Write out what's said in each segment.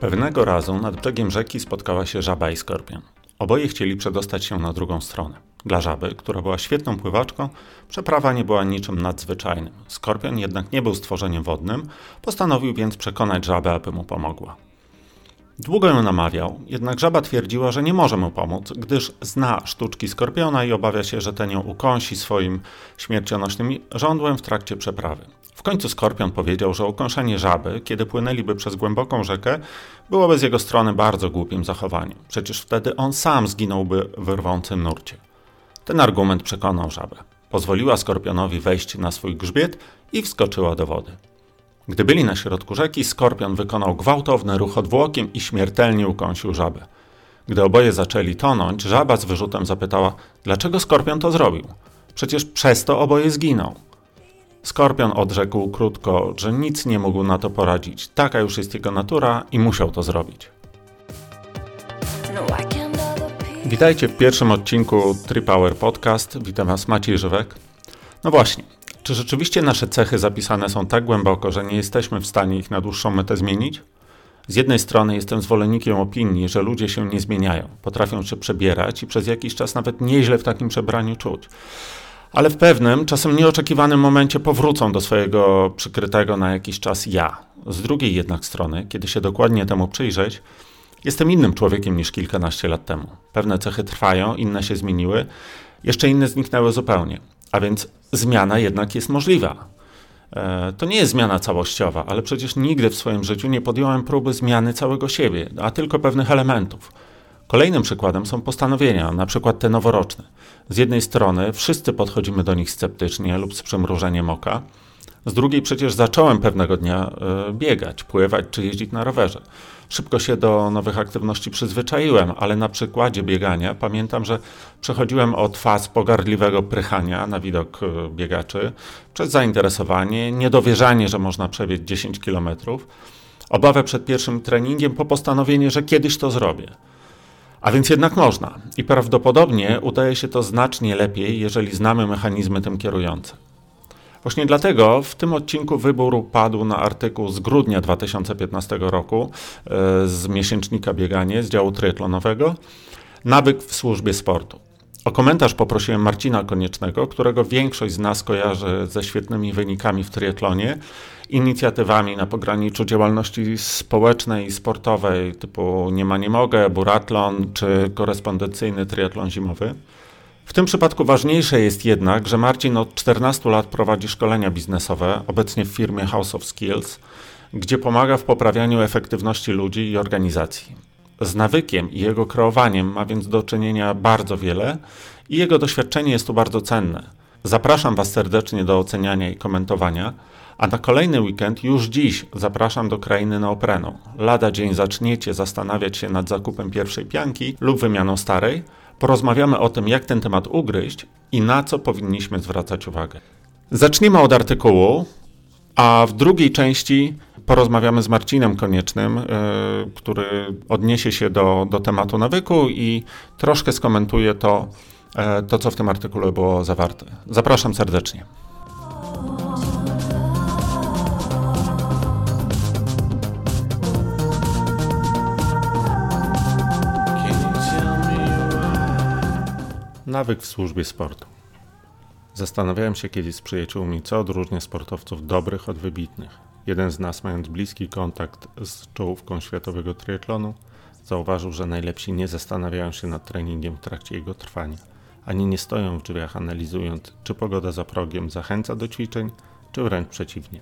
Pewnego razu nad brzegiem rzeki spotkała się żaba i skorpion. Oboje chcieli przedostać się na drugą stronę. Dla żaby, która była świetną pływaczką, przeprawa nie była niczym nadzwyczajnym. Skorpion jednak nie był stworzeniem wodnym, postanowił więc przekonać żabę, aby mu pomogła. Długo ją namawiał, jednak żaba twierdziła, że nie może mu pomóc, gdyż zna sztuczki skorpiona i obawia się, że ten ją ukąsi swoim śmiercionośnym żądłem w trakcie przeprawy. W końcu skorpion powiedział, że ukąszenie żaby, kiedy płynęliby przez głęboką rzekę, byłoby z jego strony bardzo głupim zachowaniem. Przecież wtedy on sam zginąłby w rwącym nurcie. Ten argument przekonał żabę. Pozwoliła skorpionowi wejść na swój grzbiet i wskoczyła do wody. Gdy byli na środku rzeki, skorpion wykonał gwałtowny ruch odwłokiem i śmiertelnie ukąsił żabę. Gdy oboje zaczęli tonąć, żaba z wyrzutem zapytała, dlaczego skorpion to zrobił? Przecież przez to oboje zginął. Skorpion odrzekł krótko, że nic nie mógł na to poradzić. Taka już jest jego natura i musiał to zrobić. Witajcie w pierwszym odcinku Tripower Podcast. Witam Was Maciej Żywek. No właśnie, czy rzeczywiście nasze cechy zapisane są tak głęboko, że nie jesteśmy w stanie ich na dłuższą metę zmienić? Z jednej strony jestem zwolennikiem opinii, że ludzie się nie zmieniają, potrafią się przebierać i przez jakiś czas nawet nieźle w takim przebraniu czuć ale w pewnym, czasem nieoczekiwanym momencie powrócą do swojego przykrytego na jakiś czas ja. Z drugiej jednak strony, kiedy się dokładnie temu przyjrzeć, jestem innym człowiekiem niż kilkanaście lat temu. Pewne cechy trwają, inne się zmieniły, jeszcze inne zniknęły zupełnie. A więc zmiana jednak jest możliwa. E, to nie jest zmiana całościowa, ale przecież nigdy w swoim życiu nie podjąłem próby zmiany całego siebie, a tylko pewnych elementów. Kolejnym przykładem są postanowienia, na przykład te noworoczne. Z jednej strony wszyscy podchodzimy do nich sceptycznie lub z przymrużeniem oka, z drugiej przecież zacząłem pewnego dnia y, biegać, pływać czy jeździć na rowerze. Szybko się do nowych aktywności przyzwyczaiłem, ale na przykładzie biegania pamiętam, że przechodziłem od faz pogardliwego prychania na widok y, biegaczy, przez zainteresowanie, niedowierzanie, że można przebiec 10 kilometrów, obawę przed pierwszym treningiem po postanowienie, że kiedyś to zrobię. A więc jednak można. I prawdopodobnie udaje się to znacznie lepiej, jeżeli znamy mechanizmy tym kierujące. Właśnie dlatego w tym odcinku wybór padł na artykuł z grudnia 2015 roku e, z miesięcznika Bieganie z działu triatlonowego Nawyk w służbie sportu. O komentarz poprosiłem Marcina Koniecznego, którego większość z nas kojarzy ze świetnymi wynikami w triatlonie, inicjatywami na pograniczu działalności społecznej i sportowej typu Nie ma nie mogę, Buratlon czy korespondencyjny triatlon zimowy. W tym przypadku ważniejsze jest jednak, że Marcin od 14 lat prowadzi szkolenia biznesowe, obecnie w firmie House of Skills, gdzie pomaga w poprawianiu efektywności ludzi i organizacji. Z nawykiem i jego kreowaniem ma więc do czynienia bardzo wiele i jego doświadczenie jest tu bardzo cenne. Zapraszam Was serdecznie do oceniania i komentowania, a na kolejny weekend już dziś zapraszam do krainy neoprenu. Lada dzień zaczniecie zastanawiać się nad zakupem pierwszej pianki lub wymianą starej. Porozmawiamy o tym, jak ten temat ugryźć i na co powinniśmy zwracać uwagę. Zacznijmy od artykułu, a w drugiej części porozmawiamy z Marcinem Koniecznym, y, który odniesie się do, do tematu nawyku i troszkę skomentuje to, e, to, co w tym artykule było zawarte. Zapraszam serdecznie. Nawyk w służbie sportu. Zastanawiałem się kiedyś z przyjaciółmi, co odróżnia sportowców dobrych od wybitnych. Jeden z nas, mając bliski kontakt z czołówką światowego triatlonu, zauważył, że najlepsi nie zastanawiają się nad treningiem w trakcie jego trwania, ani nie stoją w drzwiach analizując, czy pogoda za progiem zachęca do ćwiczeń, czy wręcz przeciwnie.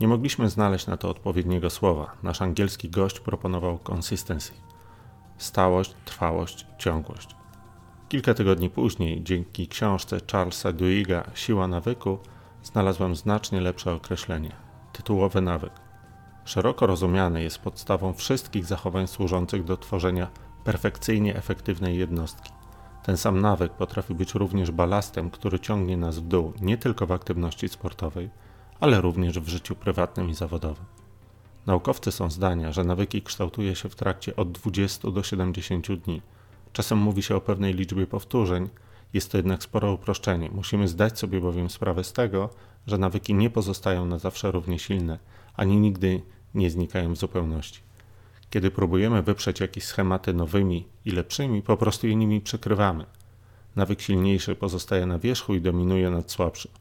Nie mogliśmy znaleźć na to odpowiedniego słowa. Nasz angielski gość proponował consistency. Stałość, trwałość, ciągłość. Kilka tygodni później, dzięki książce Charlesa Duiga Siła nawyku, znalazłem znacznie lepsze określenie tytułowy nawyk. Szeroko rozumiany jest podstawą wszystkich zachowań służących do tworzenia perfekcyjnie efektywnej jednostki. Ten sam nawyk potrafi być również balastem, który ciągnie nas w dół nie tylko w aktywności sportowej, ale również w życiu prywatnym i zawodowym. Naukowcy są zdania, że nawyki kształtuje się w trakcie od 20 do 70 dni. Czasem mówi się o pewnej liczbie powtórzeń, jest to jednak spore uproszczenie. Musimy zdać sobie bowiem sprawę z tego, że nawyki nie pozostają na zawsze równie silne, ani nigdy nie znikają w zupełności. Kiedy próbujemy wyprzeć jakieś schematy nowymi i lepszymi, po prostu je nimi przykrywamy. Nawyk silniejszy pozostaje na wierzchu i dominuje nad słabszym.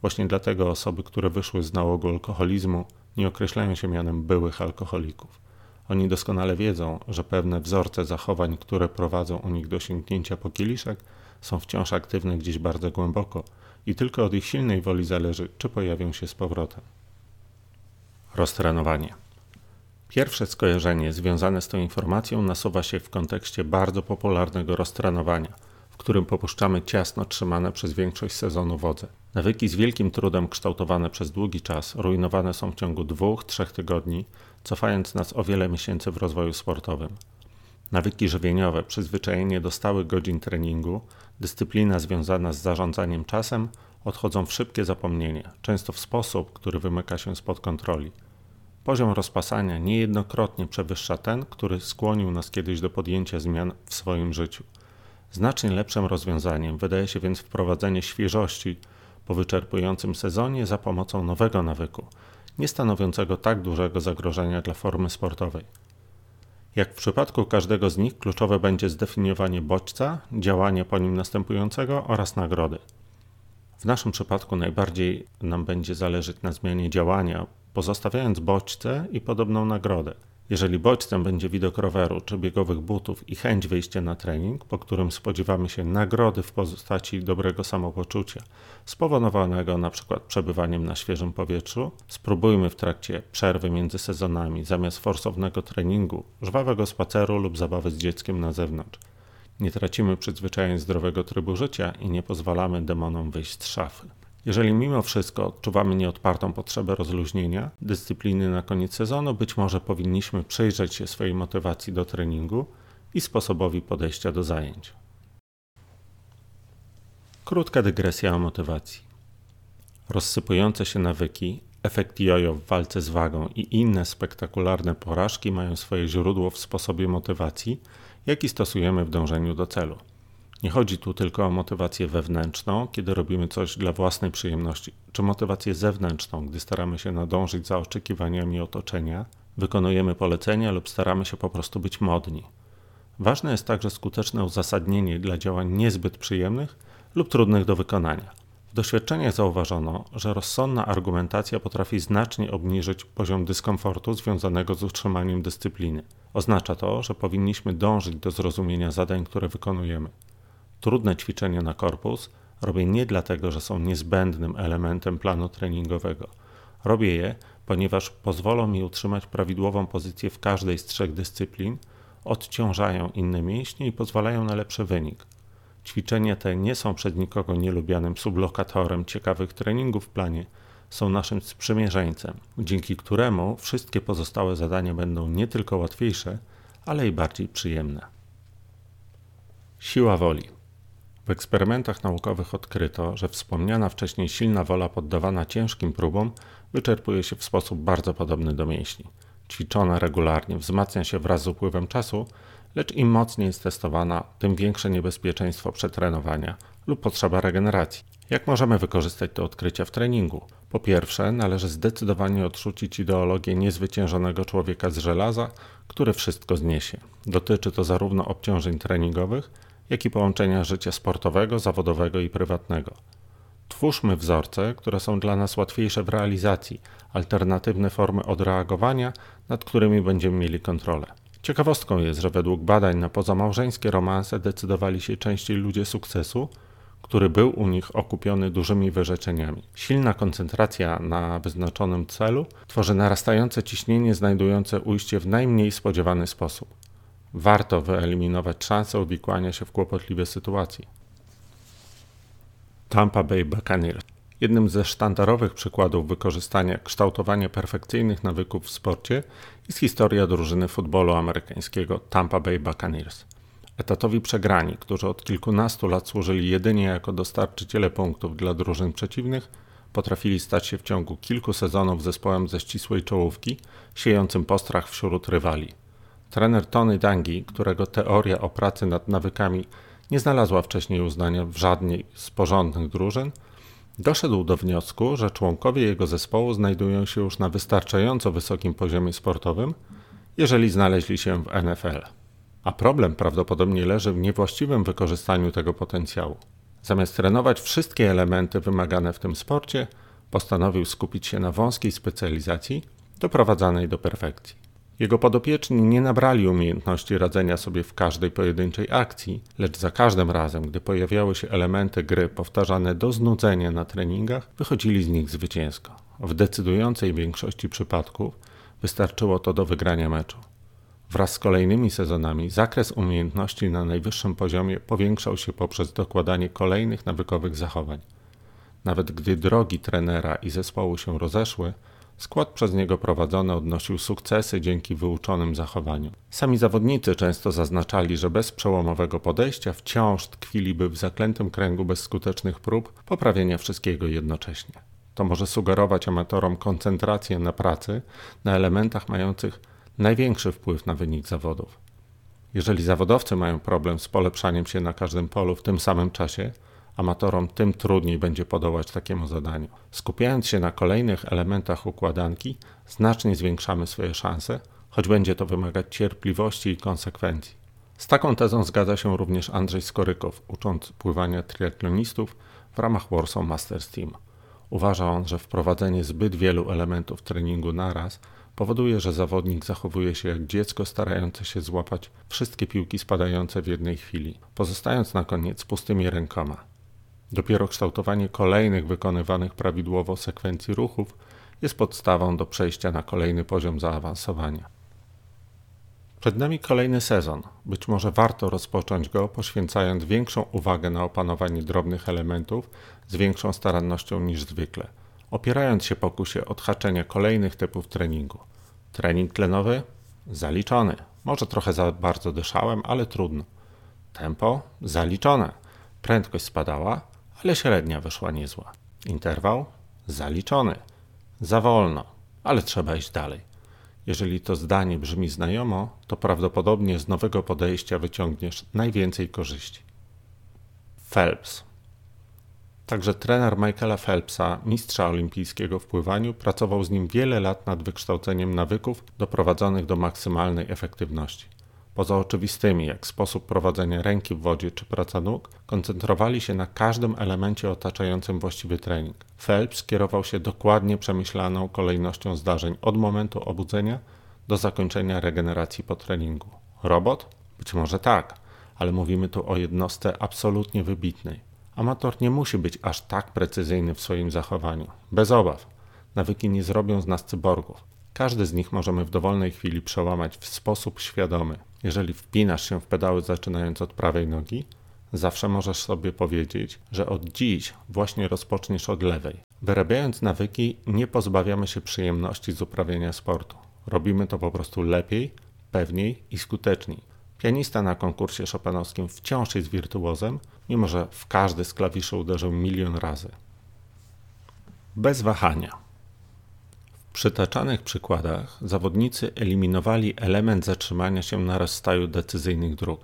Właśnie dlatego osoby, które wyszły z nałogu alkoholizmu, nie określają się mianem byłych alkoholików. Oni doskonale wiedzą, że pewne wzorce zachowań, które prowadzą u nich do sięgnięcia po kieliszek, są wciąż aktywne gdzieś bardzo głęboko i tylko od ich silnej woli zależy, czy pojawią się z powrotem. Roztrenowanie. Pierwsze skojarzenie związane z tą informacją nasuwa się w kontekście bardzo popularnego roztrenowania, w którym popuszczamy ciasno trzymane przez większość sezonu wodze. Nawyki z wielkim trudem kształtowane przez długi czas rujnowane są w ciągu dwóch, trzech tygodni, cofając nas o wiele miesięcy w rozwoju sportowym. Nawyki żywieniowe, przyzwyczajenie do stałych godzin treningu, dyscyplina związana z zarządzaniem czasem odchodzą w szybkie zapomnienie, często w sposób, który wymyka się spod kontroli. Poziom rozpasania niejednokrotnie przewyższa ten, który skłonił nas kiedyś do podjęcia zmian w swoim życiu. Znacznie lepszym rozwiązaniem wydaje się więc wprowadzenie świeżości po wyczerpującym sezonie za pomocą nowego nawyku, nie stanowiącego tak dużego zagrożenia dla formy sportowej. Jak w przypadku każdego z nich, kluczowe będzie zdefiniowanie bodźca, działanie po nim następującego oraz nagrody. W naszym przypadku najbardziej nam będzie zależeć na zmianie działania, pozostawiając bodźce i podobną nagrodę. Jeżeli bodźcem będzie widok roweru czy biegowych butów i chęć wyjścia na trening, po którym spodziewamy się nagrody w postaci dobrego samopoczucia, spowodowanego np. przebywaniem na świeżym powietrzu, spróbujmy w trakcie przerwy między sezonami zamiast forsownego treningu, żwawego spaceru lub zabawy z dzieckiem na zewnątrz. Nie tracimy przyzwyczajeń zdrowego trybu życia i nie pozwalamy demonom wyjść z szafy. Jeżeli mimo wszystko odczuwamy nieodpartą potrzebę rozluźnienia, dyscypliny na koniec sezonu, być może powinniśmy przyjrzeć się swojej motywacji do treningu i sposobowi podejścia do zajęć. Krótka dygresja o motywacji. Rozsypujące się nawyki, efekt jojo w walce z wagą i inne spektakularne porażki mają swoje źródło w sposobie motywacji, jaki stosujemy w dążeniu do celu. Nie chodzi tu tylko o motywację wewnętrzną, kiedy robimy coś dla własnej przyjemności, czy motywację zewnętrzną, gdy staramy się nadążyć za oczekiwaniami otoczenia, wykonujemy polecenia lub staramy się po prostu być modni. Ważne jest także skuteczne uzasadnienie dla działań niezbyt przyjemnych lub trudnych do wykonania. W doświadczeniach zauważono, że rozsądna argumentacja potrafi znacznie obniżyć poziom dyskomfortu związanego z utrzymaniem dyscypliny. Oznacza to, że powinniśmy dążyć do zrozumienia zadań, które wykonujemy. Trudne ćwiczenia na korpus robię nie dlatego, że są niezbędnym elementem planu treningowego. Robię je, ponieważ pozwolą mi utrzymać prawidłową pozycję w każdej z trzech dyscyplin, odciążają inne mięśnie i pozwalają na lepszy wynik. Ćwiczenia te nie są przez nikogo nielubianym sublokatorem ciekawych treningów w planie, są naszym sprzymierzeńcem, dzięki któremu wszystkie pozostałe zadania będą nie tylko łatwiejsze, ale i bardziej przyjemne. Siła woli. W eksperymentach naukowych odkryto, że wspomniana wcześniej silna wola poddawana ciężkim próbom wyczerpuje się w sposób bardzo podobny do mięśni. Ćwiczona regularnie wzmacnia się wraz z upływem czasu, lecz im mocniej jest testowana, tym większe niebezpieczeństwo przetrenowania lub potrzeba regeneracji. Jak możemy wykorzystać te odkrycia w treningu? Po pierwsze, należy zdecydowanie odrzucić ideologię niezwyciężonego człowieka z żelaza, który wszystko zniesie. Dotyczy to zarówno obciążeń treningowych, jak i połączenia życia sportowego, zawodowego i prywatnego. Twórzmy wzorce, które są dla nas łatwiejsze w realizacji, alternatywne formy odreagowania, nad którymi będziemy mieli kontrolę. Ciekawostką jest, że według badań na pozamałżeńskie romanse decydowali się częściej ludzie sukcesu, który był u nich okupiony dużymi wyrzeczeniami. Silna koncentracja na wyznaczonym celu tworzy narastające ciśnienie znajdujące ujście w najmniej spodziewany sposób warto wyeliminować szansę uwikłania się w kłopotliwe sytuacje. Tampa Bay Buccaneers. Jednym ze sztandarowych przykładów wykorzystania kształtowania perfekcyjnych nawyków w sporcie jest historia drużyny futbolu amerykańskiego Tampa Bay Buccaneers. Etatowi przegrani, którzy od kilkunastu lat służyli jedynie jako dostarczyciele punktów dla drużyn przeciwnych, potrafili stać się w ciągu kilku sezonów zespołem ze ścisłej czołówki, siejącym postrach wśród rywali. Trener Tony Dangi, którego teoria o pracy nad nawykami nie znalazła wcześniej uznania w żadnej z porządnych drużyn, doszedł do wniosku, że członkowie jego zespołu znajdują się już na wystarczająco wysokim poziomie sportowym jeżeli znaleźli się w NFL. A problem prawdopodobnie leży w niewłaściwym wykorzystaniu tego potencjału. Zamiast trenować wszystkie elementy wymagane w tym sporcie, postanowił skupić się na wąskiej specjalizacji doprowadzanej do perfekcji. Jego podopieczni nie nabrali umiejętności radzenia sobie w każdej pojedynczej akcji, lecz za każdym razem, gdy pojawiały się elementy gry powtarzane do znudzenia na treningach, wychodzili z nich zwycięsko. W decydującej większości przypadków wystarczyło to do wygrania meczu. Wraz z kolejnymi sezonami zakres umiejętności na najwyższym poziomie powiększał się poprzez dokładanie kolejnych nawykowych zachowań. Nawet gdy drogi trenera i zespołu się rozeszły, skład przez niego prowadzony odnosił sukcesy dzięki wyuczonym zachowaniom. Sami zawodnicy często zaznaczali, że bez przełomowego podejścia wciąż tkwiliby w zaklętym kręgu bezskutecznych prób poprawienia wszystkiego jednocześnie. To może sugerować amatorom koncentrację na pracy, na elementach mających największy wpływ na wynik zawodów. Jeżeli zawodowcy mają problem z polepszaniem się na każdym polu w tym samym czasie, amatorom tym trudniej będzie podołać takiemu zadaniu. Skupiając się na kolejnych elementach układanki, znacznie zwiększamy swoje szanse, choć będzie to wymagać cierpliwości i konsekwencji. Z taką tezą zgadza się również Andrzej Skorykow, ucząc pływania triatlonistów w ramach Warsaw Masters Team. Uważa on, że wprowadzenie zbyt wielu elementów treningu naraz powoduje, że zawodnik zachowuje się jak dziecko starające się złapać wszystkie piłki spadające w jednej chwili, pozostając na koniec pustymi rękoma. Dopiero kształtowanie kolejnych wykonywanych prawidłowo sekwencji ruchów jest podstawą do przejścia na kolejny poziom zaawansowania. Przed nami kolejny sezon. Być może warto rozpocząć go poświęcając większą uwagę na opanowanie drobnych elementów z większą starannością niż zwykle, opierając się pokusie odhaczenia kolejnych typów treningu. Trening tlenowy? Zaliczony. Może trochę za bardzo dyszałem, ale trudno. Tempo? Zaliczone. Prędkość spadała, ale średnia wyszła niezła. Interwał? Zaliczony. Za wolno, ale trzeba iść dalej. Jeżeli to zdanie brzmi znajomo, to prawdopodobnie z nowego podejścia wyciągniesz najwięcej korzyści. Phelps. Także trener Michaela Phelpsa, mistrza olimpijskiego w pływaniu, pracował z nim wiele lat nad wykształceniem nawyków doprowadzonych do maksymalnej efektywności. Poza oczywistymi, jak sposób prowadzenia ręki w wodzie czy praca nóg, koncentrowali się na każdym elemencie otaczającym właściwy trening. Phelps kierował się dokładnie przemyślaną kolejnością zdarzeń od momentu obudzenia do zakończenia regeneracji po treningu. Robot? Być może tak, ale mówimy tu o jednostce absolutnie wybitnej. Amator nie musi być aż tak precyzyjny w swoim zachowaniu. Bez obaw. Nawyki nie zrobią z nas cyborgów. Każdy z nich możemy w dowolnej chwili przełamać w sposób świadomy. Jeżeli wpinasz się w pedały zaczynając od prawej nogi, zawsze możesz sobie powiedzieć, że od dziś właśnie rozpoczniesz od lewej. Wyrabiając nawyki, nie pozbawiamy się przyjemności z uprawiania sportu. Robimy to po prostu lepiej, pewniej i skuteczniej. Pianista na konkursie chopinowskim wciąż jest wirtuozem, mimo że w każdy z klawiszy uderzył milion razy. Bez wahania. Przytaczanych przykładach zawodnicy eliminowali element zatrzymania się na rozstaju decyzyjnych dróg.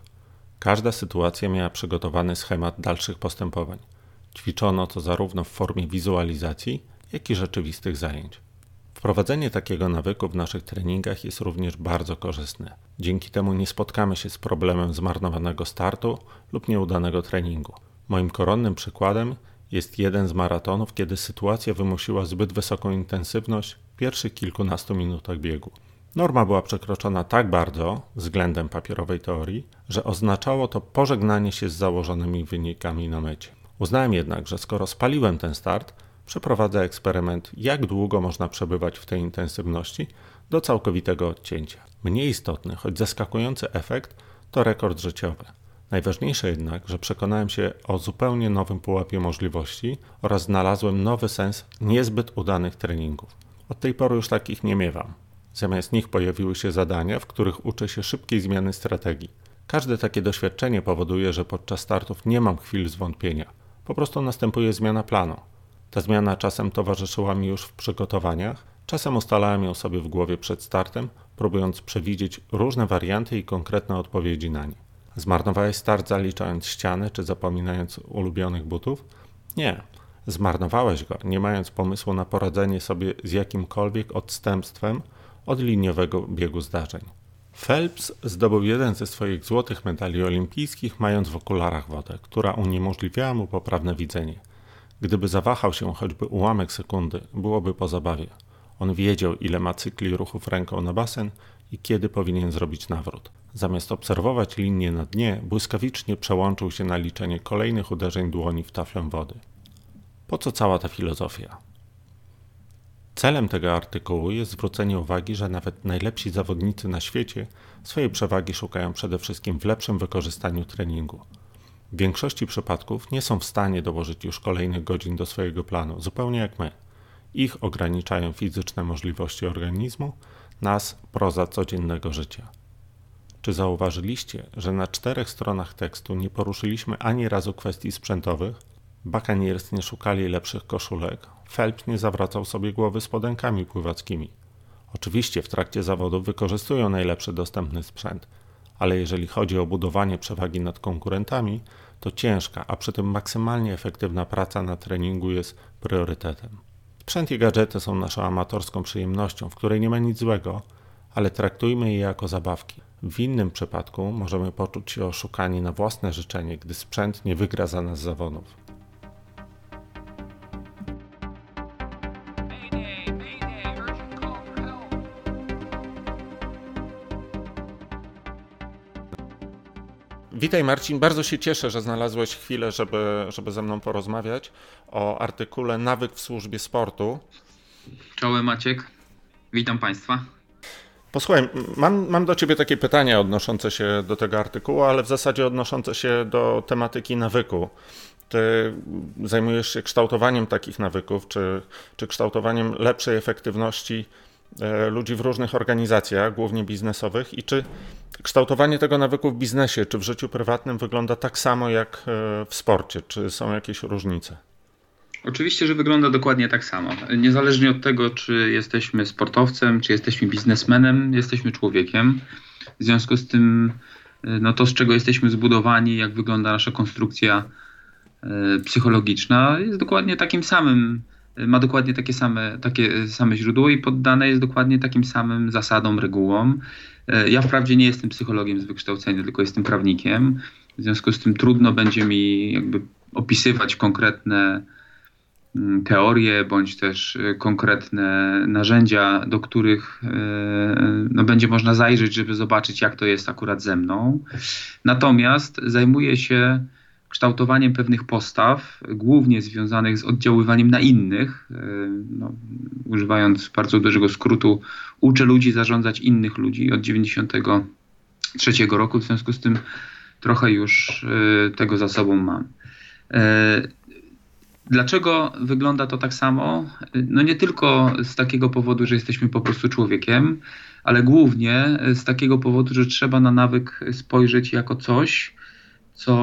Każda sytuacja miała przygotowany schemat dalszych postępowań. Ćwiczono to zarówno w formie wizualizacji, jak i rzeczywistych zajęć. Wprowadzenie takiego nawyku w naszych treningach jest również bardzo korzystne. Dzięki temu nie spotkamy się z problemem zmarnowanego startu lub nieudanego treningu. Moim koronnym przykładem jest jeden z maratonów, kiedy sytuacja wymusiła zbyt wysoką intensywność pierwszych kilkunastu minutach biegu. Norma była przekroczona tak bardzo względem papierowej teorii, że oznaczało to pożegnanie się z założonymi wynikami na mecie. Uznałem jednak, że skoro spaliłem ten start, przeprowadza eksperyment, jak długo można przebywać w tej intensywności do całkowitego odcięcia. Mniej istotny, choć zaskakujący efekt to rekord życiowy. Najważniejsze jednak, że przekonałem się o zupełnie nowym pułapie możliwości oraz znalazłem nowy sens niezbyt udanych treningów. Od tej pory już takich nie miewam. Zamiast nich pojawiły się zadania, w których uczę się szybkiej zmiany strategii. Każde takie doświadczenie powoduje, że podczas startów nie mam chwil zwątpienia. Po prostu następuje zmiana planu. Ta zmiana czasem towarzyszyła mi już w przygotowaniach, czasem ustalałem ją sobie w głowie przed startem, próbując przewidzieć różne warianty i konkretne odpowiedzi na nie. Zmarnowałeś start zaliczając ściany czy zapominając ulubionych butów? Nie. Zmarnowałeś go, nie mając pomysłu na poradzenie sobie z jakimkolwiek odstępstwem od liniowego biegu zdarzeń. Phelps zdobył jeden ze swoich złotych medali olimpijskich, mając w okularach wodę, która uniemożliwiała mu poprawne widzenie. Gdyby zawahał się choćby ułamek sekundy, byłoby po zabawie. On wiedział, ile ma cykli ruchów ręką na basen i kiedy powinien zrobić nawrót. Zamiast obserwować linię na dnie, błyskawicznie przełączył się na liczenie kolejnych uderzeń dłoni w taflę wody. Po co cała ta filozofia? Celem tego artykułu jest zwrócenie uwagi, że nawet najlepsi zawodnicy na świecie swojej przewagi szukają przede wszystkim w lepszym wykorzystaniu treningu. W większości przypadków nie są w stanie dołożyć już kolejnych godzin do swojego planu, zupełnie jak my. Ich ograniczają fizyczne możliwości organizmu, nas proza codziennego życia. Czy zauważyliście, że na czterech stronach tekstu nie poruszyliśmy ani razu kwestii sprzętowych? Buccaneers nie szukali lepszych koszulek, Phelps nie zawracał sobie głowy spodenkami pływackimi. Oczywiście w trakcie zawodów wykorzystują najlepszy dostępny sprzęt, ale jeżeli chodzi o budowanie przewagi nad konkurentami, to ciężka, a przy tym maksymalnie efektywna praca na treningu jest priorytetem. Sprzęt i gadżety są naszą amatorską przyjemnością, w której nie ma nic złego, ale traktujmy je jako zabawki. W innym przypadku możemy poczuć się oszukani na własne życzenie, gdy sprzęt nie wygra za nas zawodów. Witaj Marcin, bardzo się cieszę, że znalazłeś chwilę, żeby, żeby ze mną porozmawiać o artykule Nawyk w służbie sportu. Czołem Maciek, witam Państwa. Posłuchaj, mam, mam do Ciebie takie pytanie odnoszące się do tego artykułu, ale w zasadzie odnoszące się do tematyki nawyku. Ty zajmujesz się kształtowaniem takich nawyków, czy, czy kształtowaniem lepszej efektywności ludzi w różnych organizacjach, głównie biznesowych, i czy kształtowanie tego nawyku w biznesie czy w życiu prywatnym wygląda tak samo jak e, w sporcie? Czy są jakieś różnice? Oczywiście, że wygląda dokładnie tak samo. Niezależnie od tego, czy jesteśmy sportowcem, czy jesteśmy biznesmenem, jesteśmy człowiekiem. W związku z tym, e, no to z czego jesteśmy zbudowani, jak wygląda nasza konstrukcja psychologiczna, jest dokładnie takim samym ma dokładnie takie same, takie same źródło i poddane jest dokładnie takim samym zasadom, regułom. E, ja wprawdzie nie jestem psychologiem z wykształcenia, tylko jestem prawnikiem. W związku z tym trudno będzie mi jakby opisywać konkretne mm, teorie bądź też e, konkretne narzędzia, do których e, no, będzie można zajrzeć, żeby zobaczyć, jak to jest akurat ze mną. Natomiast zajmuję się kształtowaniem pewnych postaw, głównie związanych z oddziaływaniem na innych. E, no, używając bardzo dużego skrótu, uczę ludzi zarządzać innych ludzi od 93 roku, w związku z tym trochę już e, tego za sobą mam. E, dlaczego wygląda to tak samo? No nie tylko z takiego powodu, że jesteśmy po prostu człowiekiem, ale głównie z takiego powodu, że trzeba na nawyk spojrzeć jako coś, co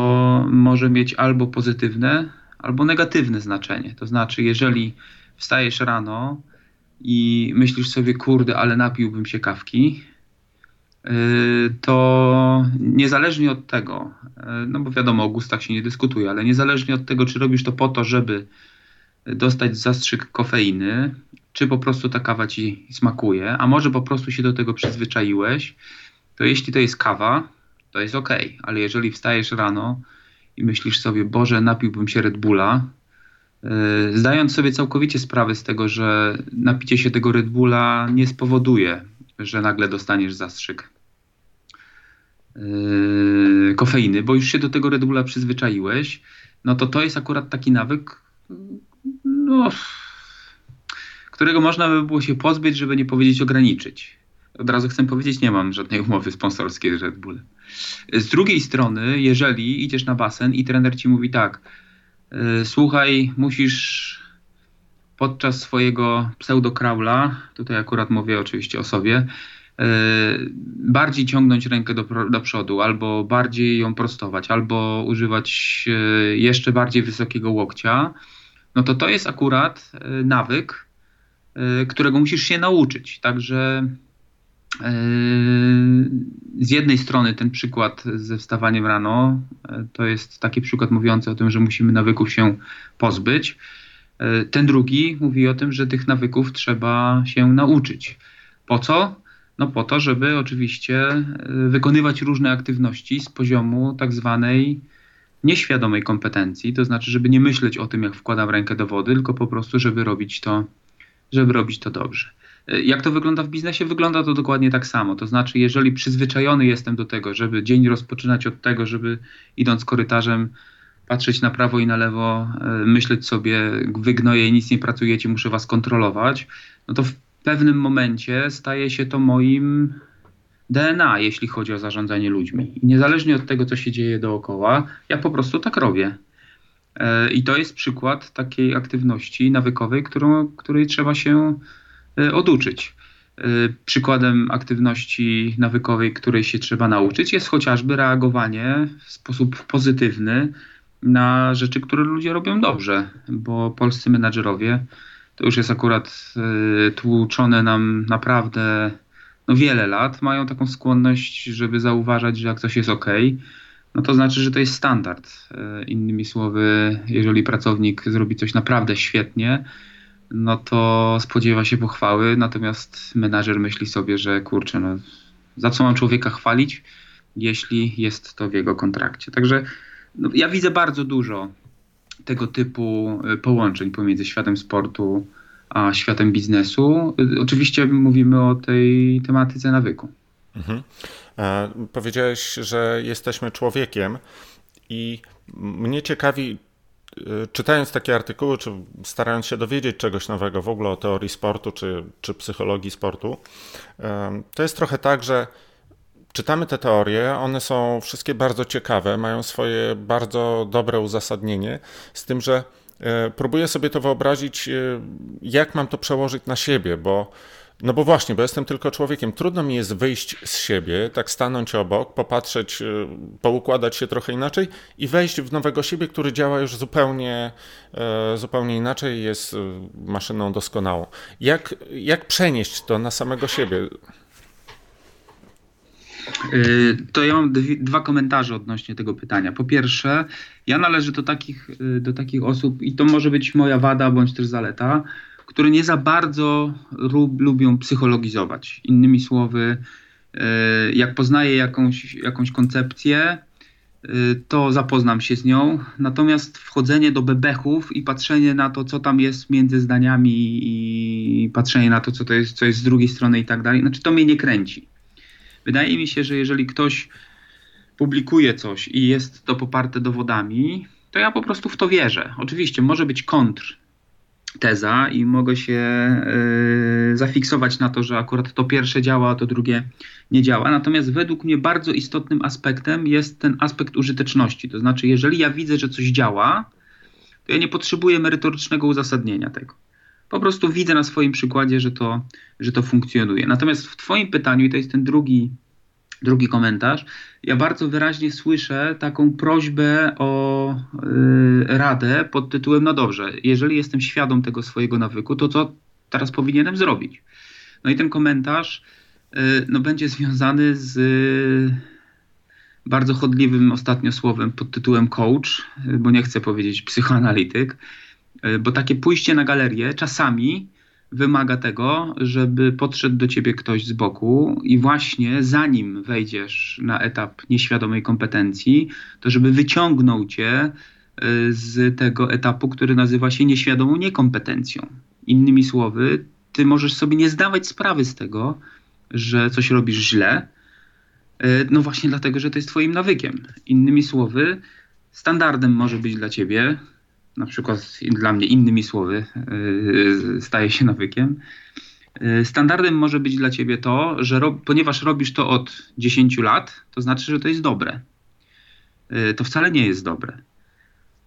może mieć albo pozytywne, albo negatywne znaczenie. To znaczy, jeżeli wstajesz rano i myślisz sobie, kurde, ale napiłbym się kawki, y, to niezależnie od tego, y, no bo wiadomo, o gustach się nie dyskutuje, ale niezależnie od tego, czy robisz to po to, żeby dostać zastrzyk kofeiny, czy po prostu ta kawa ci smakuje, a może po prostu się do tego przyzwyczaiłeś, to jeśli to jest kawa, to jest ok, ale jeżeli wstajesz rano i myślisz sobie, Boże, napiłbym się Red Bulla, yy, zdając sobie całkowicie sprawę z tego, że napicie się tego Red Bulla nie spowoduje, że nagle dostaniesz zastrzyk yy, kofeiny, bo już się do tego Red Bulla przyzwyczaiłeś, no to to jest akurat taki nawyk, no, którego można by było się pozbyć, żeby nie powiedzieć ograniczyć. Od razu chcę powiedzieć, nie mam żadnej umowy sponsorskiej z Red Bullem. Z drugiej strony, jeżeli idziesz na basen i trener ci mówi tak, y, słuchaj, musisz podczas swojego pseudo-kraula, tutaj akurat mówię oczywiście o sobie, y, bardziej ciągnąć rękę do, do przodu, albo bardziej ją prostować, albo używać y, jeszcze bardziej wysokiego łokcia, no to to jest akurat nawyk, którego musisz się nauczyć. Także z jednej strony ten przykład ze wstawaniem rano yy, to jest taki przykład mówiący o tym, że musimy nawyków się pozbyć. Yy, ten drugi mówi o tym, że tych nawyków trzeba się nauczyć. Po co? No po to, żeby oczywiście wykonywać różne aktywności z poziomu tak zwanej nieświadomej kompetencji, to znaczy, żeby nie myśleć o tym, jak wkładam rękę do wody, tylko po prostu, żeby robić to, żeby robić to dobrze. Jak to wygląda w biznesie? Wygląda to dokładnie tak samo. To znaczy, jeżeli przyzwyczajony jestem do tego, żeby dzień rozpoczynać od tego, żeby idąc korytarzem patrzeć na prawo i na lewo, e, myśleć sobie, wygnoję nic nie pracujecie, muszę was kontrolować, no to w pewnym momencie staje się to moim DNA, jeśli chodzi o zarządzanie ludźmi. I niezależnie od tego, co się dzieje dookoła, ja po prostu tak robię. E, I to jest przykład takiej aktywności nawykowej, którą, której trzeba się oduczyć. Przykładem aktywności nawykowej, której się trzeba nauczyć, jest chociażby reagowanie w sposób pozytywny na rzeczy, które ludzie robią dobrze, bo polscy menadżerowie to już jest akurat y, tłuczone nam naprawdę no wiele lat, mają taką skłonność, żeby zauważać, że jak coś jest ok, no to znaczy, że to jest standard. Innymi słowy, jeżeli pracownik zrobi coś naprawdę świetnie, no to spodziewa się pochwały, natomiast menadżer myśli sobie, że kurczę, no za co mam człowieka chwalić, jeśli jest to w jego kontrakcie. Także no, ja widzę bardzo dużo tego typu y, połączeń pomiędzy światem sportu a światem biznesu. Y, oczywiście mówimy o tej tematyce nawyku. Mhm. E, powiedziałeś, że jesteśmy człowiekiem i mnie ciekawi, czytając takie artykuły, czy starając się dowiedzieć czegoś nowego w ogóle o teorii sportu, czy, czy psychologii sportu, to jest trochę tak, że czytamy te teorie, one są wszystkie bardzo ciekawe, mają swoje bardzo dobre uzasadnienie, z tym, że e, próbuję sobie to wyobrazić, e, jak mam to przełożyć na siebie, bo no bo właśnie, bo jestem tylko człowiekiem. Trudno mi jest wyjść z siebie, tak stanąć obok, popatrzeć, e, poukładać się trochę inaczej i wejść w nowego siebie, który działa już zupełnie, zupełnie inaczej, jest maszyną doskonałą. Jak, jak przenieść to na samego siebie? Y, to ja mam dwa komentarze odnośnie tego pytania. Po pierwsze, ja należę do takich, y, do takich osób, i to może być moja wada bądź też zaleta, które nie za bardzo lub, lubią psychologizować. Innymi słowy, y, jak poznaję jakąś, jakąś koncepcję, to zapoznam się z nią. Natomiast wchodzenie do bebechów i patrzenie na to, co tam jest między zdaniami i patrzenie na to, co to jest, co jest z drugiej strony i tak dalej, znaczy to mnie nie kręci. Wydaje mi się, że jeżeli ktoś publikuje coś i jest to poparte dowodami, to ja po prostu w to wierzę. Oczywiście może być kontr teza i mogę się yy, zafiksować na to, że akurat to pierwsze działa, a to drugie nie działa. Natomiast według mnie bardzo istotnym aspektem jest ten aspekt użyteczności. To znaczy, jeżeli ja widzę, że coś działa, to ja nie potrzebuję merytorycznego uzasadnienia tego. Po prostu widzę na swoim przykładzie, że to, że to funkcjonuje. Natomiast w Twoim pytaniu, i to jest ten drugi, drugi komentarz, ja bardzo wyraźnie słyszę taką prośbę o yy, radę pod tytułem: No dobrze, jeżeli jestem świadom tego swojego nawyku, to co teraz powinienem zrobić? No i ten komentarz yy, no, będzie związany z. Yy, bardzo chodliwym ostatnio słowem pod tytułem coach, bo nie chcę powiedzieć psychoanalityk, E, bo takie pójście na galerię czasami wymaga tego, żeby podszedł do ciebie ktoś z boku i właśnie zanim wejdziesz na etap nieświadomej kompetencji, to żeby wyciągnął cię e, z tego etapu, który nazywa się nieświadomą niekompetencją. Innymi słowy, ty możesz sobie nie zdawać sprawy z tego, że coś robisz źle, e, no właśnie dlatego, że to jest twoim nawykiem. Innymi słowy, standardem może być dla ciebie na przykład dla mnie innymi słowy yy, staje się nawykiem. Yy, standardem może być dla ciebie to, że ponieważ robisz to od 10 lat, to znaczy, że to jest dobre. Yy, to wcale nie jest dobre.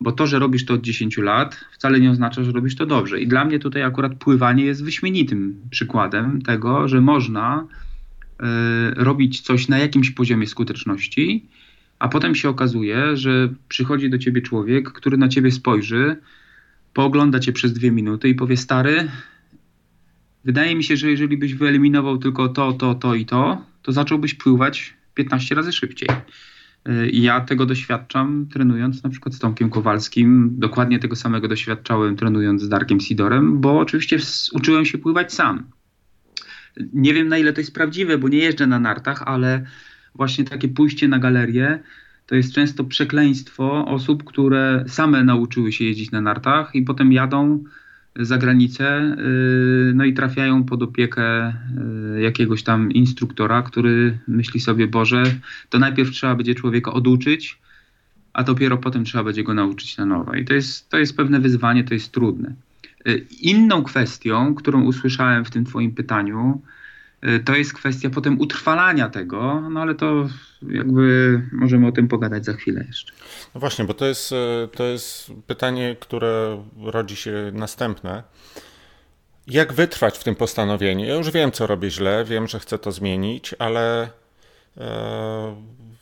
Bo to, że robisz to od 10 lat, wcale nie oznacza, że robisz to dobrze. I dla mnie tutaj akurat pływanie jest wyśmienitym przykładem tego, że można robić coś na jakimś poziomie skuteczności, a potem się okazuje, że przychodzi do ciebie człowiek, który na ciebie spojrzy, poogląda cię przez dwie minuty i powie: Stary, wydaje mi się, że jeżeli byś wyeliminował tylko to, to, to i to, to zacząłbyś pływać 15 razy szybciej. Ja tego doświadczam trenując na przykład z Tomkiem Kowalskim. Dokładnie tego samego doświadczałem trenując z Darkiem Sidorem, bo oczywiście uczyłem się pływać sam. Nie wiem na ile to jest prawdziwe, bo nie jeżdżę na nartach, ale właśnie takie pójście na galerię to jest często przekleństwo osób, które same nauczyły się jeździć na nartach i potem jadą za granicę, y, no i trafiają pod opiekę y, jakiegoś tam instruktora, który myśli sobie, Boże, to najpierw trzeba będzie człowieka oduczyć, a dopiero potem trzeba będzie go nauczyć na nowo. I to jest, to jest pewne wyzwanie, to jest trudne. Y, inną kwestią, którą usłyszałem w tym Twoim pytaniu, to jest kwestia potem utrwalania tego, no ale to jakby możemy o tym pogadać za chwilę jeszcze. No właśnie, bo to jest, e, to jest pytanie, które rodzi się następne. Jak wytrwać w tym postanowieniu? Ja już wiem, co robię źle, wiem, że chcę to zmienić, ale e,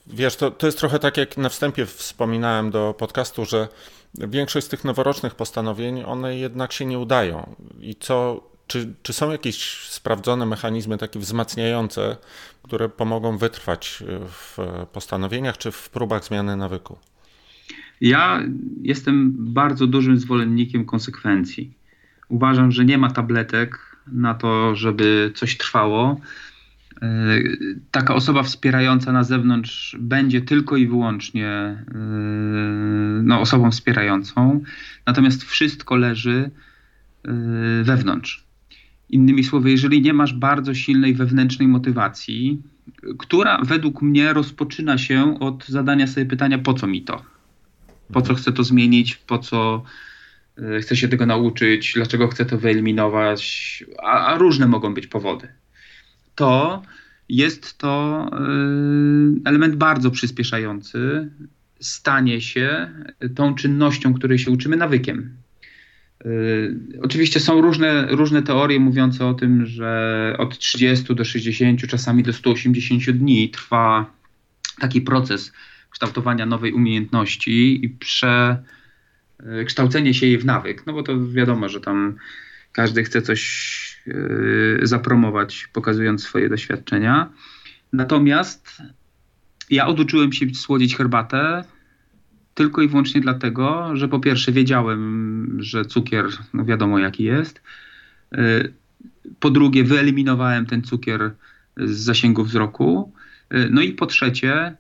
wiesz, to, to jest trochę tak, jak na wstępie wspominałem do podcastu, że większość z tych noworocznych postanowień, one jednak się nie udają. I co, czy, czy są jakieś sprawdzone mechanizmy takie wzmacniające, które pomogą wytrwać w postanowieniach czy w próbach zmiany nawyku? Ja jestem bardzo dużym zwolennikiem konsekwencji. Uważam, że nie ma tabletek na to, żeby coś trwało. E, taka osoba wspierająca na zewnątrz będzie tylko i wyłącznie e, no, osobą wspierającą, natomiast wszystko leży e, wewnątrz. Innymi słowy, jeżeli nie masz bardzo silnej wewnętrznej motywacji, która według mnie rozpoczyna się od zadania sobie pytania, po co mi to? Po co chcę to zmienić? Po co e, chcę się tego nauczyć? Dlaczego chcę to wyeliminować? A, a różne mogą być powody. To jest to e, element bardzo przyspieszający stanie się tą czynnością, której się uczymy, nawykiem. Y, oczywiście są różne, różne teorie mówiące o tym, że od 30 do 60, czasami do 180 dni trwa taki proces kształtowania nowej umiejętności i przekształcenie się jej w nawyk. No bo to wiadomo, że tam każdy chce coś y, zapromować, pokazując swoje doświadczenia. Natomiast ja oduczyłem się słodzić herbatę tylko i wyłącznie dlatego, że po pierwsze wiedziałem, że cukier, no wiadomo jaki jest. Y, po drugie, wyeliminowałem ten cukier z zasięgu wzroku. Y, no i po trzecie,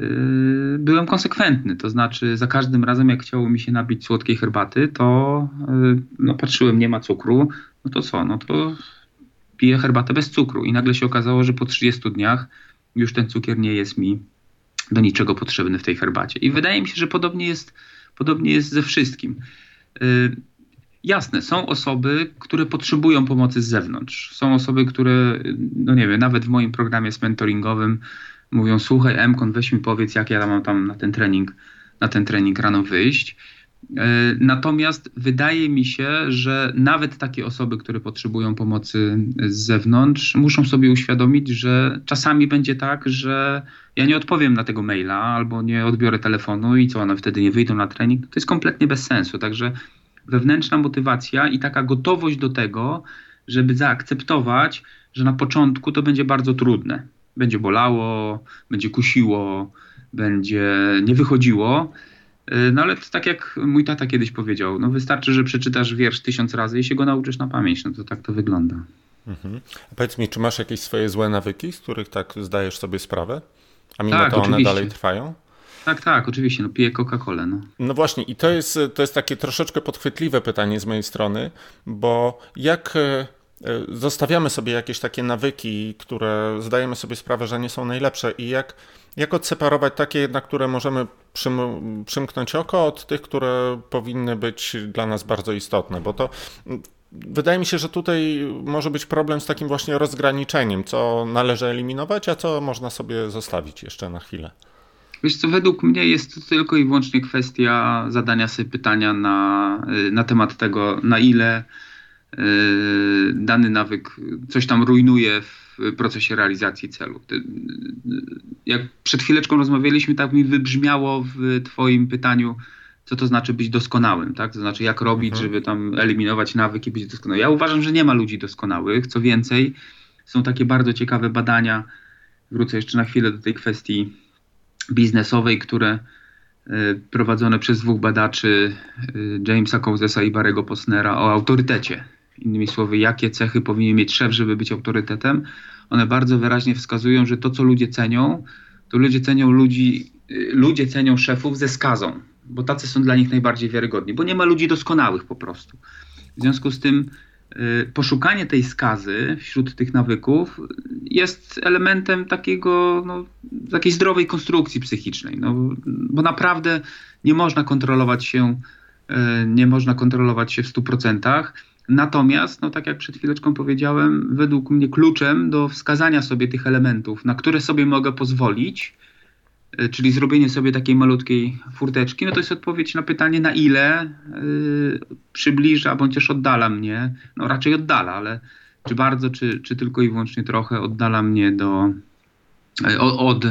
y, byłem konsekwentny. To znaczy, za każdym razem, jak chciało mi się nabić słodkiej herbaty, to no, patrzyłem, nie ma cukru. No to co? No to piję herbatę bez cukru. I nagle się okazało, że po 30 dniach już ten cukier nie jest mi do niczego potrzebny w tej herbacie. I wydaje mi się, że podobnie jest, podobnie jest ze wszystkim. Yy, jasne, są osoby, które potrzebują pomocy z zewnątrz. Są osoby, które, no nie wiem, nawet w moim programie mentoringowym mówią: Słuchaj, Emkon, weź mi powiedz, jak ja mam tam na ten trening, na ten trening rano wyjść. E, natomiast wydaje mi się, że nawet takie osoby, które potrzebują pomocy z zewnątrz, muszą sobie uświadomić, że czasami będzie tak, że ja nie odpowiem na tego maila albo nie odbiorę telefonu i co, one wtedy nie wyjdą na trening. To jest kompletnie bez sensu. Także wewnętrzna motywacja i taka gotowość do tego, żeby zaakceptować, że na początku to będzie bardzo trudne. Będzie bolało, będzie kusiło, będzie nie wychodziło no ale to tak jak mój tata kiedyś powiedział, no wystarczy, że przeczytasz wiersz tysiąc razy i się go nauczysz na pamięć. No to tak to wygląda. Mhm. A powiedz mi, czy masz jakieś swoje złe nawyki, z których tak zdajesz sobie sprawę? A mimo tak, to one oczywiście. dalej trwają? Tak, tak, oczywiście, no piję Coca-Colę. No. no właśnie i to jest, to jest takie troszeczkę podchwytliwe pytanie z mojej strony, bo jak e, zostawiamy sobie jakieś takie nawyki, które zdajemy sobie sprawę, że nie są najlepsze i jak jak odseparować takie jednak, które możemy przym, przymknąć oko od tych, które powinny być dla nas bardzo istotne, bo to wydaje mi się, że tutaj może być problem z takim właśnie rozgraniczeniem, co należy eliminować, a co można sobie zostawić jeszcze na chwilę. Wiesz co, według mnie jest to tylko i wyłącznie kwestia zadania sobie pytania na, na temat tego, na ile y, dany nawyk coś tam rujnuje w procesie realizacji celu. Jak przed chwileczką rozmawialiśmy, tak mi wybrzmiało w Twoim pytaniu, co to znaczy być doskonałym, tak? To znaczy, jak robić, mhm. żeby tam eliminować nawyki, być doskonałym. Ja uważam, że nie ma ludzi doskonałych. Co więcej, są takie bardzo ciekawe badania. Wrócę jeszcze na chwilę do tej kwestii biznesowej, które e, prowadzone przez dwóch badaczy, e, Jamesa Cousesa i Barego Posnera, o autorytecie innymi słowy, jakie cechy powinien mieć szef, żeby być autorytetem, one bardzo wyraźnie wskazują, że to, co ludzie cenią, to ludzie cenią ludzi, y, ludzie cenią szefów ze skazą, bo tacy są dla nich najbardziej wiarygodni, bo nie ma ludzi doskonałych po prostu. W związku z tym y, poszukanie tej skazy wśród tych nawyków jest elementem takiego, no, takiej zdrowej konstrukcji psychicznej, no, bo naprawdę nie można kontrolować się, y, nie można kontrolować się w 100%. Natomiast, no tak jak przed chwileczką powiedziałem, według mnie kluczem do wskazania sobie tych elementów, na które sobie mogę pozwolić, y, czyli zrobienie sobie takiej malutkiej furteczki, no to jest odpowiedź na pytanie, na ile yy, przybliża bądź też oddala mnie, no raczej oddala, ale czy bardzo, czy, czy tylko i wyłącznie trochę oddala mnie do, yy, od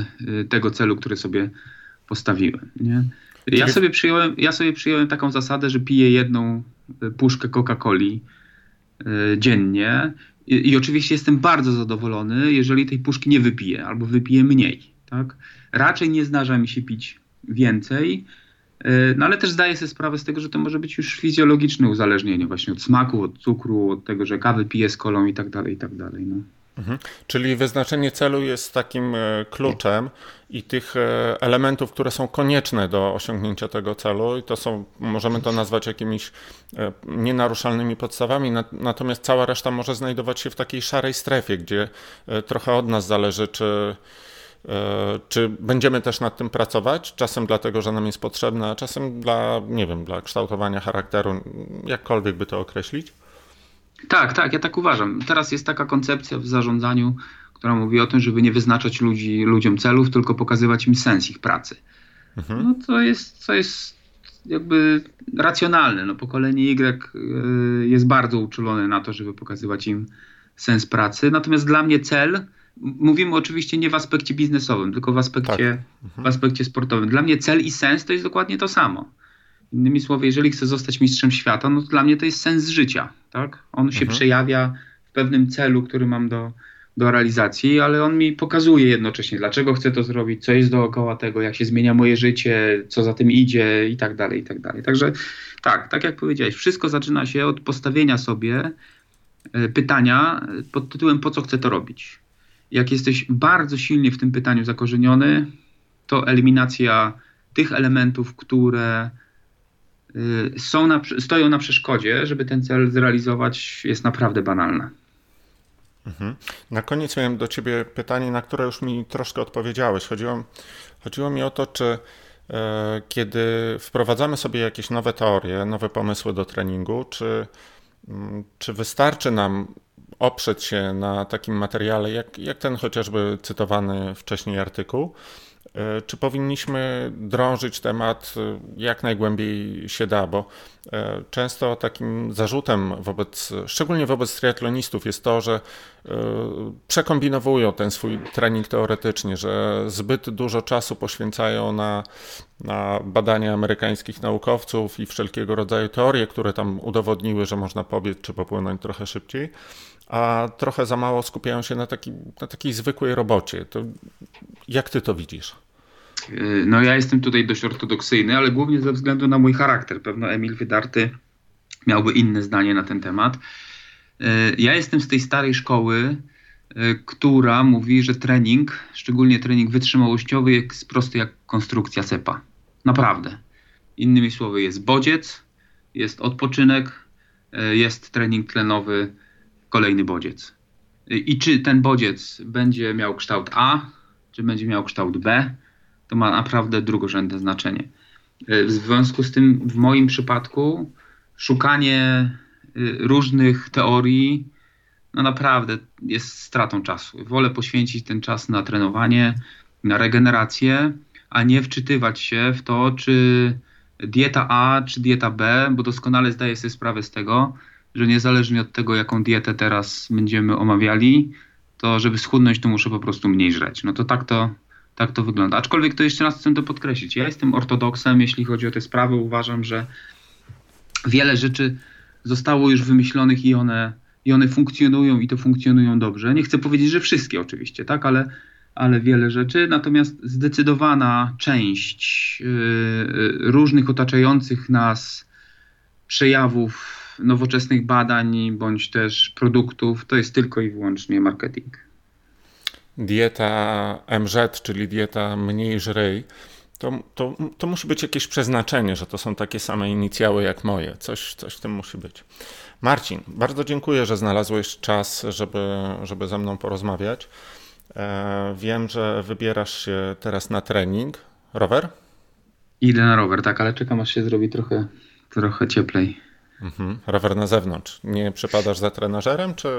tego celu, który sobie postawiłem. Nie? Ja sobie, przyjąłem, ja sobie przyjąłem taką zasadę, że piję jedną puszkę Coca-Coli y, dziennie I, i, oczywiście jestem bardzo zadowolony, jeżeli tej puszki nie wypiję albo wypiję mniej. Tak? Raczej nie zdarza mi się pić więcej, y, no ale też zdaję sobie sprawę z tego, że to może być już fizjologiczne uzależnienie właśnie od smaku, od cukru, od tego, że kawę piję z kolą i tak dalej, i tak dalej. No. Mhm. Czyli wyznaczenie celu jest takim e, kluczem i tych e, elementów, które są konieczne do osiągnięcia tego celu, i to są, możemy to nazwać jakimiś e, nienaruszalnymi podstawami, natomiast cała reszta może znajdować się w takiej szarej strefie, gdzie trochę od nas zależy, czy, czy będziemy też nad tym pracować, czasem dlatego, że nam jest potrzebne, a czasem dla, nie wiem, dla kształtowania charakteru, jakkolwiek by to określić. Tak, tak, ja tak uważam. Teraz jest taka koncepcja w zarządzaniu, która mówi o tym, żeby nie wyznaczać ludzi, ludziom celów, tylko pokazywać im sens ich pracy. Mhm. No to jest, to jest jakby racjonalne. No, pokolenie Y y, jest bardzo uczulone na to, żeby pokazywać im sens pracy. Natomiast dla mnie cel, mówimy oczywiście nie w aspekcie biznesowym, tylko w aspekcie, tak. mhm. w aspekcie sportowym. Dla mnie cel i sens to jest dokładnie to samo. Innymi słowy, jeżeli chcę zostać mistrzem świata, no to dla mnie to jest sens życia. Tak? On się mhm. przejawia w pewnym celu, który mam do, do realizacji, ale on mi pokazuje jednocześnie, dlaczego chcę to zrobić, co jest dookoła tego, jak się zmienia moje życie, co za tym idzie i tak dalej, i tak dalej. Także tak, tak jak powiedziałeś, wszystko zaczyna się od postawienia sobie e, pytania pod tytułem po co chcę to robić. Jak jesteś bardzo silnie w tym pytaniu zakorzeniony, to eliminacja tych elementów, które są na, stoją na przeszkodzie, żeby ten cel zrealizować, jest naprawdę banalna. Mhm. Na koniec miałem do Ciebie pytanie, na które już mi troszkę odpowiedziałeś. Chodziło, chodziło mi o to, czy e, kiedy wprowadzamy sobie jakieś nowe teorie, nowe pomysły do treningu, czy, m, mm, czy wystarczy nam oprzeć się na takim materiale, jak, jak ten chociażby cytowany wcześniej artykuł, czy powinniśmy drążyć temat e, jak najgłębiej się da, bo e, często takim zarzutem wobec, szczególnie wobec triatlonistów jest to, że przekombinowują ten swój trening teoretycznie, że zbyt dużo czasu poświęcają na, na badania amerykańskich naukowców i wszelkiego rodzaju teorie, które tam udowodniły, że można pobiec czy popłynąć trochę szybciej a trochę za mało skupiają się na, taki, na takiej zwykłej robocie. To jak ty to widzisz? Y, no ja jestem tutaj dość ortodoksyjny, ale głównie ze względu na mój charakter. Pewno Emil Wydarty miałby inne zdanie na ten temat. Y, ja jestem z tej starej szkoły, y, która mówi, że trening, szczególnie trening wytrzymałościowy, jest prosty jak konstrukcja cepa. Naprawdę. Innymi słowy, jest bodziec, jest odpoczynek, jest trening tlenowy, kolejny bodziec. I czy ten bodziec będzie miał kształt A, czy będzie miał kształt B, to ma naprawdę drugorzędne znaczenie. E, w związku z tym, w moim przypadku, szukanie e, różnych teorii, no naprawdę jest stratą czasu. Wolę poświęcić ten czas na trenowanie, na regenerację, a nie wczytywać się w to, czy dieta A, czy dieta B, bo doskonale zdaję sobie sprawę z tego, że niezależnie od tego, jaką dietę teraz będziemy omawiali, to żeby schudnąć, to muszę po prostu mniej żreć. No to tak to, tak to wygląda. Aczkolwiek to jeszcze raz chcę to podkreślić. Ja jestem ortodoksem, jeśli chodzi o te sprawy. Uważam, że wiele rzeczy zostało już wymyślonych i one, i one funkcjonują i to funkcjonują dobrze. Nie chcę powiedzieć, że wszystkie oczywiście, tak, ale, ale wiele rzeczy. Natomiast zdecydowana część yy, różnych otaczających nas przejawów nowoczesnych badań bądź też produktów, to jest tylko i wyłącznie marketing. Dieta MZ, czyli dieta mniej żrej, to, to, to musi być jakieś przeznaczenie, że to są takie same inicjały jak moje. Coś, coś w tym musi być. Marcin, bardzo dziękuję, że znalazłeś czas, żeby, żeby ze mną porozmawiać. E, wiem, że wybierasz się teraz na trening. Rower? Idę na rower, tak, ale czekam aż się zrobi trochę, trochę cieplej. Mhm. Rower na zewnątrz. Nie przepadasz za trenażerem, czy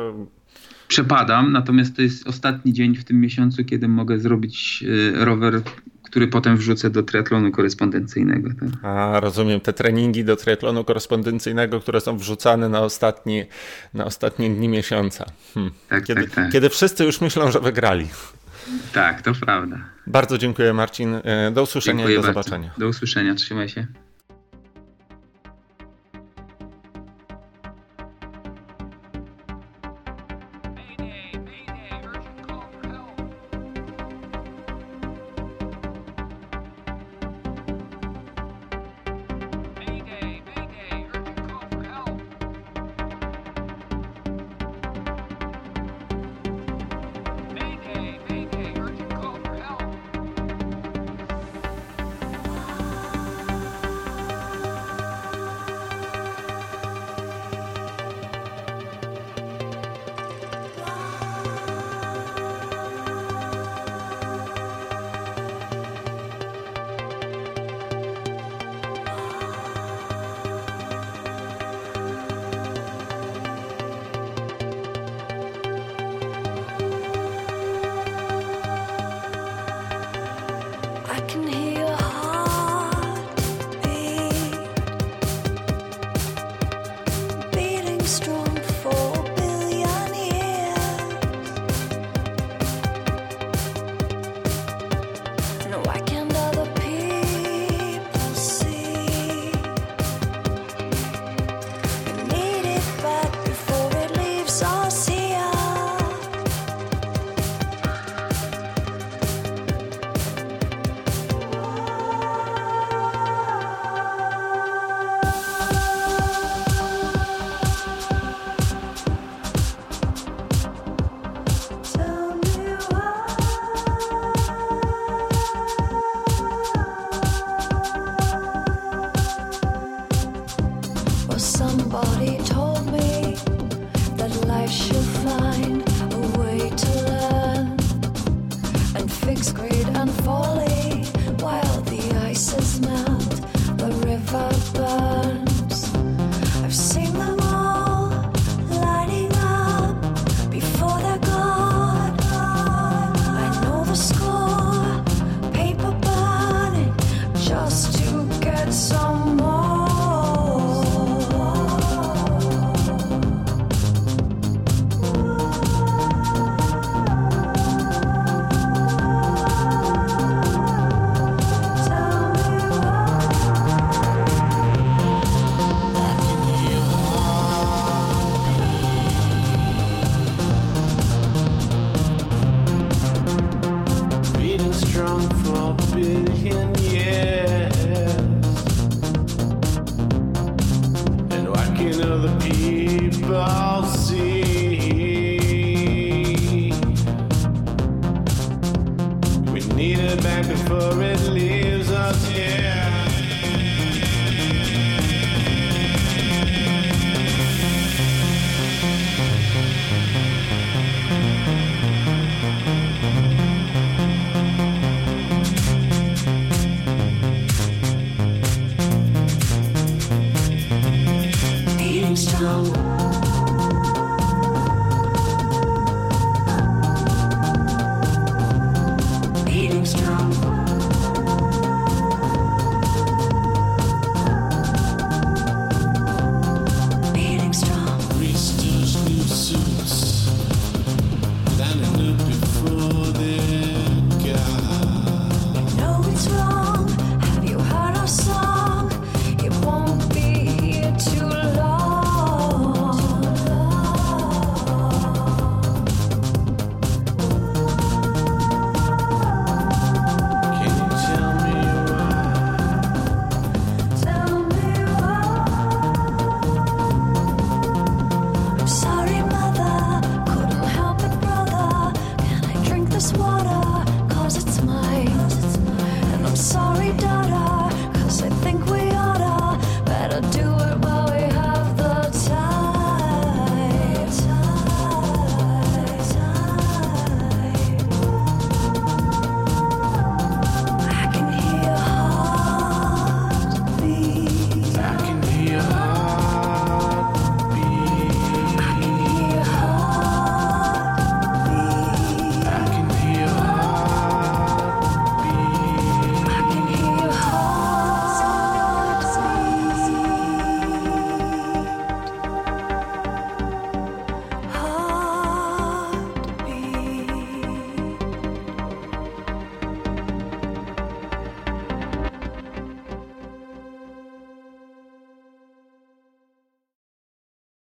Przepadam, natomiast to jest ostatni dzień w tym miesiącu, kiedy mogę zrobić y, rower, który potem wrzucę do triatlonu korespondencyjnego. Tak? A, rozumiem, te treningi do triatlonu korespondencyjnego, które są wrzucane na, ostatni, na ostatnie dni miesiąca. Hm. Tak, kiedy, tak, tak. kiedy wszyscy już myślą, że wygrali. Tak, to prawda. Bardzo dziękuję Marcin. E, do usłyszenia dziękuję i do bardzo. zobaczenia. Do usłyszenia, trzymaj się.